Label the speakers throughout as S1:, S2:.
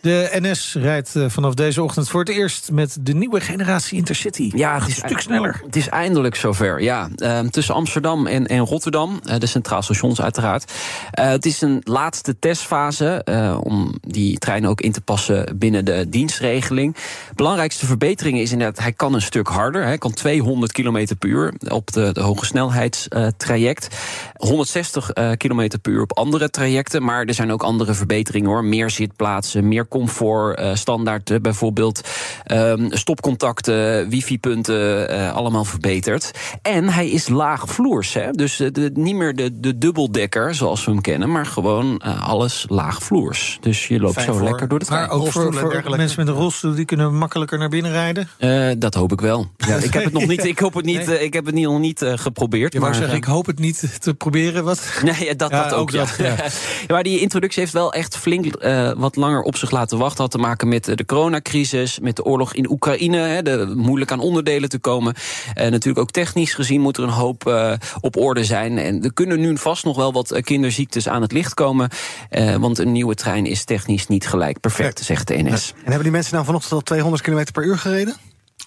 S1: De NS rijdt eh, vanaf deze ochtend voor het eerst met de nieuwe generatie Intercity.
S2: Ja, het is
S1: een stuk sneller.
S2: Het is eindelijk zover, ja. Ehm, tussen Amsterdam en, en Rotterdam, eh, de centraal stations uiteraard. Eh, het is een laatste testfase om die trein ook in te passen binnen de dienstregeling. Belangrijkste verbetering is inderdaad, hij kan een stuk harder. Hij kan 200 km per uur op de, de hoge snelheidstraject. 160 km per uur op andere trajecten. Maar er zijn ook andere verbeteringen hoor. Meer zitplaatsen, meer comfort, eh, standaard eh, bijvoorbeeld ehm, stopcontacten, wifi-punten, eh, allemaal verbeterd. En hij is laagvloers, hè? dus de, niet meer de, de dubbeldekker zoals we hem kennen, maar gewoon alles laagvloers. Dus je loopt
S1: Fijn
S2: zo
S1: voor-
S2: lekker door de trein.
S1: Maar ook voor, mensen met een rolstoel, die kunnen makkelijker naar binnen rijden.
S2: Eh, dat hoop ik wel. Ja, ik heb het nog niet, ik hoop het niet,
S1: Nee.
S2: ik heb het niet, nog niet eh, geprobeerd. Maar,
S1: zeggen, ik hoop het niet te proberen. Wat?
S2: Nee, dat,
S1: Ja,
S2: dat ook.
S1: dat, ja.
S2: Ja, maar die introductie heeft wel echt flink eh, wat langer op zich laten wachten. Had te maken met eh, de coronacrisis, met de oorlog in Oekraïne. Hè, de, moeilijk aan onderdelen te komen. En natuurlijk ook technisch gezien moet er een hoop eh, op orde zijn. En er kunnen nu vast nog wel wat eh, kinderziektes aan het licht komen. Eh, want een nieuwe trein is technisch niet gelijk perfect, zegt de NS.
S3: En hebben die mensen nou vanochtend al 200 km per uur gereden?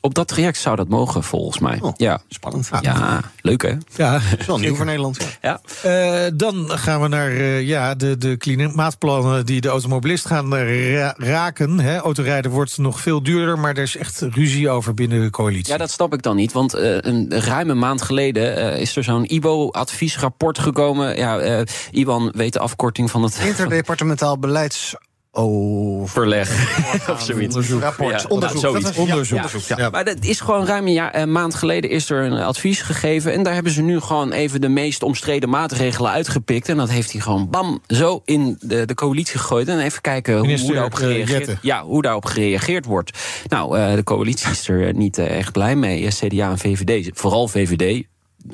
S2: Op dat traject zou dat mogen, volgens mij.
S3: Oh.
S2: Ja.
S3: Spannend.
S2: ja, leuk hè?
S1: Ja,
S3: Dat is wel nieuw voor Nederland. Ja.
S2: Ja.
S1: Eh, dan gaan we naar eh, ja, de, de klimaatplannen die de automobilist gaan eh, ra- raken. Hè. Autorijden wordt nog veel duurder, maar er is echt ruzie over binnen de coalitie.
S2: Ja, dat snap ik dan niet. Want eh, een ruime maand geleden is er zo'n IBO-adviesrapport gekomen. Ja, eh IBAN weet de afkorting van het
S3: Interdepartementaal beleids... Oh,
S2: verleg. of zoiets.
S3: Rapport,
S2: Ja,
S3: onderzoek.
S2: zoiets.
S3: Dat was- ja,
S1: Onderzoek.
S3: onderzoek, ja.
S1: Ja.
S2: Maar dat is gewoon ruim een, jaar, een maand geleden is er een advies gegeven. En daar hebben ze nu gewoon even de meest omstreden maatregelen uitgepikt. En dat heeft hij gewoon bam zo in de, de coalitie gegooid. En even kijken hoe,
S1: Minister,
S2: hoe daarop
S1: eh,
S2: gereageerd ja, hoe daarop gereageerd wordt. Nou, eh, de coalitie is er niet echt blij mee. Eh, CDA en VVD, vooral VVD.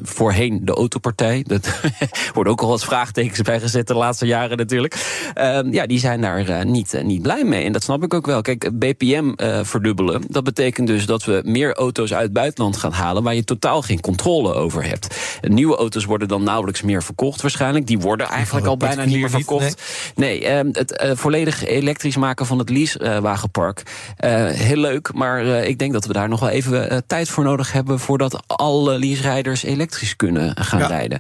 S2: Voorheen de autopartij. Dat worden ook al wat vraagtekens bij gezet de laatste jaren natuurlijk. Ehm, ja, die zijn daar eh, niet, eh, niet blij mee. En dat snap ik ook wel. Kijk, BPM eh, verdubbelen. Dat betekent dus dat we meer auto's uit het buitenland gaan halen. waar je totaal geen controle over hebt. Nieuwe auto's worden dan nauwelijks meer verkocht waarschijnlijk. Die worden eigenlijk al bijna niet meer verkocht. Nee, ehm, het volledig elektrisch maken van het leasewagenpark. heel leuk, maar ik denk dat we daar nog wel even tijd voor nodig hebben... voordat alle leaserijders elektrisch kunnen gaan
S1: Ja.
S2: rijden.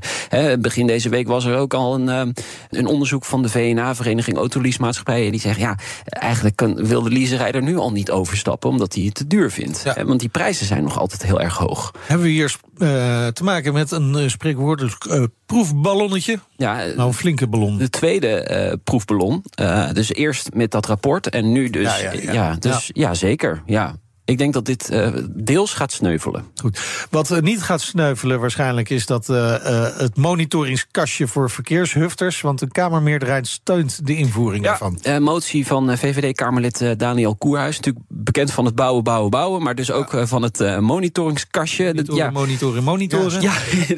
S2: Begin deze week was er ook al een, ehm, een onderzoek van de VNA... Vereniging Autoleasemaatschappijen. Die zeggen, ja, eigenlijk kan, wil de leaserijder nu al niet overstappen... omdat hij het te duur vindt.
S1: Ja.
S2: Want die prijzen zijn nog altijd heel erg hoog.
S1: Hebben we hier eh, te maken met een uh, spreekwoordelijk eh, proefballonnetje?
S2: Ja, eh,
S1: Nou, een flinke ballon.
S2: de tweede eh, proefballon. Eh, dus eerst met dat rapport en nu dus.
S3: Ja,
S2: ja. dus ja. zeker. Ja. Ik denk dat dit eh, deels gaat sneuvelen.
S1: Goed. Wat eh, niet gaat sneuvelen waarschijnlijk is dat eh, het monitoringskastje voor verkeershufters. Want de Kamermeerderheid steunt de invoering daarvan.
S2: eh, motie van VVD-Kamerlid Daniel Koerhuis. Natuurlijk bekend van het bouwen, bouwen, bouwen. Maar dus ook eh, van het eh, monitoringskastje. Dat-
S1: Monitoren, monitoren, monitoren.
S2: ja.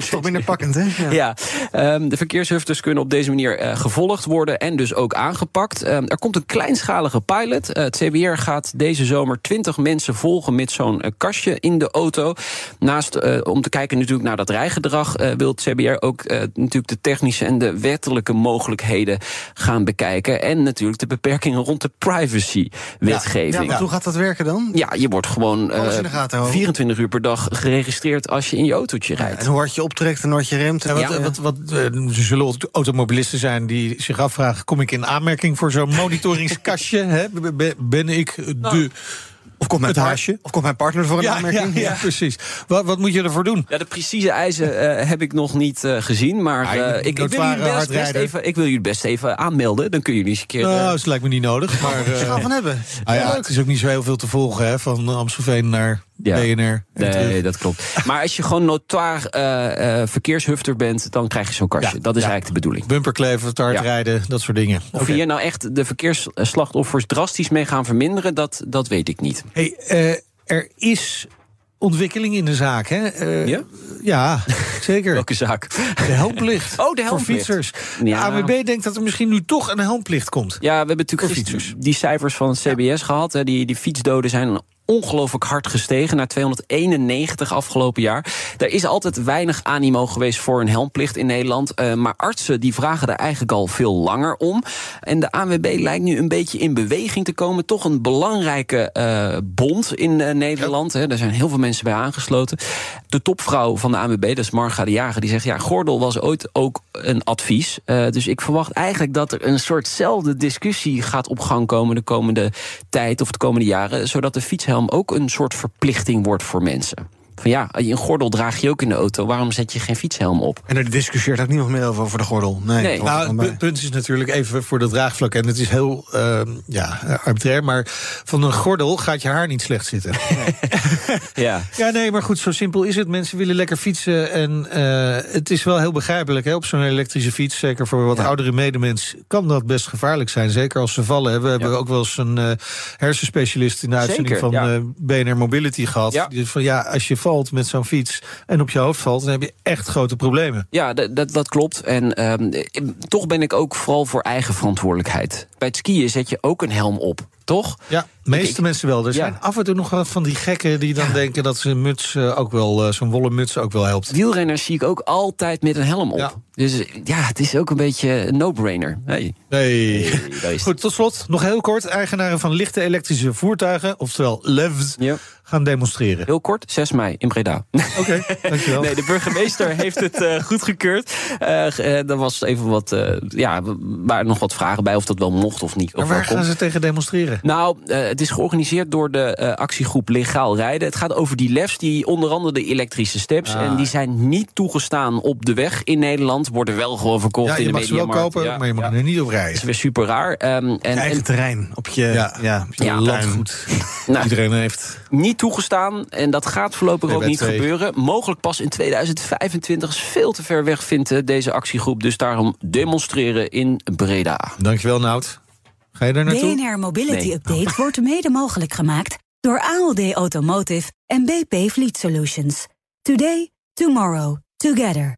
S3: Toch minder pakkend, hè? Ja.
S2: Ja, ehm, de verkeershufters kunnen op deze manier eh, gevolgd worden en dus ook aangepakt. Ehm, er komt een kleinschalige pilot. Het CBR gaat deze zomer 20 mensen volgen met zo'n kastje in de auto. Naast eh, om te kijken natuurlijk naar dat rijgedrag, eh, wil het CBR ook natuurlijk de technische en de wettelijke mogelijkheden gaan bekijken. En natuurlijk de beperkingen rond de
S3: Ja,
S2: privacy-wetgeving.
S3: want hoe gaat dat werken dan?
S2: Ja, je wordt gewoon eh,
S3: gaten houden.
S2: 24 uur per dag geregistreerd als je in je autootje rijdt.
S3: En hoe hard je optrekt en hoe hard je remt. En
S1: Ja, wat,
S3: wat,
S1: wat, wat, eh, er zullen auto- automobilisten zijn die zich afvragen... kom ik in aanmerking voor zo'n monitoringskastje? Hè? Ben- ik de...
S3: of, komt mijn
S1: het haasje?
S3: of komt mijn partner voor een
S1: Ja, ja,
S3: aanmerking?
S1: ja, precies. Wat, wat moet je ervoor doen?
S2: Ja, de precieze eisen eh, heb ik nog niet eh, gezien. Maar
S1: Ah,
S2: eh, ik, ik, wil best, best even, ik wil jullie best even aanmelden. Dan kun je jullie eens een keer...
S1: Nou, dat lijkt me niet nodig. Maar eh,
S3: gaan van hebben?
S1: ah ja, het is ook niet zo heel veel te volgen hè, van Amstelveen naar
S2: Ja.
S1: BNR.
S2: Nee, dat klopt. Maar als je gewoon notoir eh, verkeershufter bent, dan krijg je zo'n kastje.
S1: Ja,
S2: dat is
S1: ja.
S2: eigenlijk de bedoeling.
S1: Bumperkleven, te hard rijden, dat soort dingen.
S2: Of
S1: Oké.
S2: hier nou echt de verkeersslachtoffers drastisch mee gaan verminderen, dat, dat weet ik niet.
S1: Hey, eh, er is ontwikkeling in de zaak. Hè? Uh, ja? ja, zeker.
S2: Welke zaak?
S1: De helmplicht.
S2: Oh, de helmplicht.
S1: Voor fietsers. Ja. De AWB denkt dat er misschien nu toch een helmplicht komt.
S2: Ja, we hebben natuurlijk die cijfers van het CBS gehad. Hè. Die, die fietsdoden zijn ongelooflijk hard gestegen naar 291 afgelopen jaar. Er is altijd weinig animo geweest voor een helmplicht in Nederland. Uh, maar artsen die vragen er eigenlijk al veel langer om. En de ANWB lijkt nu een beetje in beweging te komen. Toch een belangrijke uh, bond in uh, Nederland. Hè. Er zijn heel veel mensen bij aangesloten. De topvrouw van de ANWB, dat is Marga de Jager, die zegt... ja, gordel was ooit ook een advies. dus ik verwacht eigenlijk dat er een soortzelfde discussie gaat op gang komen... de komende tijd of de komende jaren... zodat de fietshelm ook een soort verplichting wordt voor mensen. Van ja, een gordel draag je ook in de auto. Waarom zet je geen fietshelm op?
S3: En er discussieert ook niemand meer over, over de gordel. Nee. nee.
S1: Nou, het punt is natuurlijk even voor dat draagvlak. En het is heel uh, ja, arbitrair. Maar van een gordel gaat je haar niet slecht zitten. Nee.
S2: ja.
S1: ja, nee, maar goed, zo simpel is het. Mensen willen lekker fietsen. En uh, het is wel heel begrijpelijk hè, op zo'n elektrische fiets. Zeker voor wat oudere medemens kan dat best gevaarlijk zijn. Zeker als ze vallen. We hebben ook wel eens een uh, hersenspecialist in de uitzending zeker, van BNR Mobility gehad. Die van ja, als je valt met zo'n fiets en op je hoofd valt, dan heb je echt grote problemen.
S2: Ja, dat, klopt. En um, toch ben ik ook vooral voor eigen verantwoordelijkheid. Bij het skiën zet je ook een helm op toch?
S1: Ja, de meeste mensen wel. Er zijn af en toe nog wat van die gekken die dan denken dat ze muts uh, ook wel, uh, zo'n wollen muts ook wel helpt.
S2: Wielrenners zie ik ook altijd met een helm op. Ja. Dus ja, het is ook een beetje een no-brainer.
S1: Hey. Nee. Goed, tot slot nog heel kort. Eigenaren van lichte elektrische voertuigen, oftewel LEVs, ja. gaan demonstreren.
S2: Heel kort, 6 mei in Breda.
S1: Oké, okay, dankjewel.
S2: Nee, de burgemeester heeft het uh, goedgekeurd. Uh, er was even wat, ja, waren nog wat vragen bij of dat wel mocht of niet.
S1: Maar waar gaan ze tegen demonstreren?
S2: Nou, uh, het is georganiseerd door de uh, actiegroep Legaal Rijden. Het gaat over die lefs, die onder andere de elektrische steps. Ah. En die zijn niet toegestaan op de weg in Nederland. Worden wel gewoon verkocht
S1: ja,
S2: in de
S1: media. Je mag ze wel kopen, ja. maar je mag er niet op rijden.
S2: Dat is weer super raar. Um,
S3: en, eigen en, terrein, op je, ja. Ja, op je
S1: landgoed. Nou, Iedereen heeft...
S2: Niet toegestaan, en dat gaat voorlopig ook niet gebeuren. Mogelijk pas in 2025 is veel te ver weg, vindt deze actiegroep. Dus daarom demonstreren in Breda.
S1: Dankjewel, Nout. Ga je daar naartoe?
S4: BNR Mobility Update wordt mede mogelijk gemaakt door ALD Automotive en BP Fleet Solutions. Today, tomorrow, together.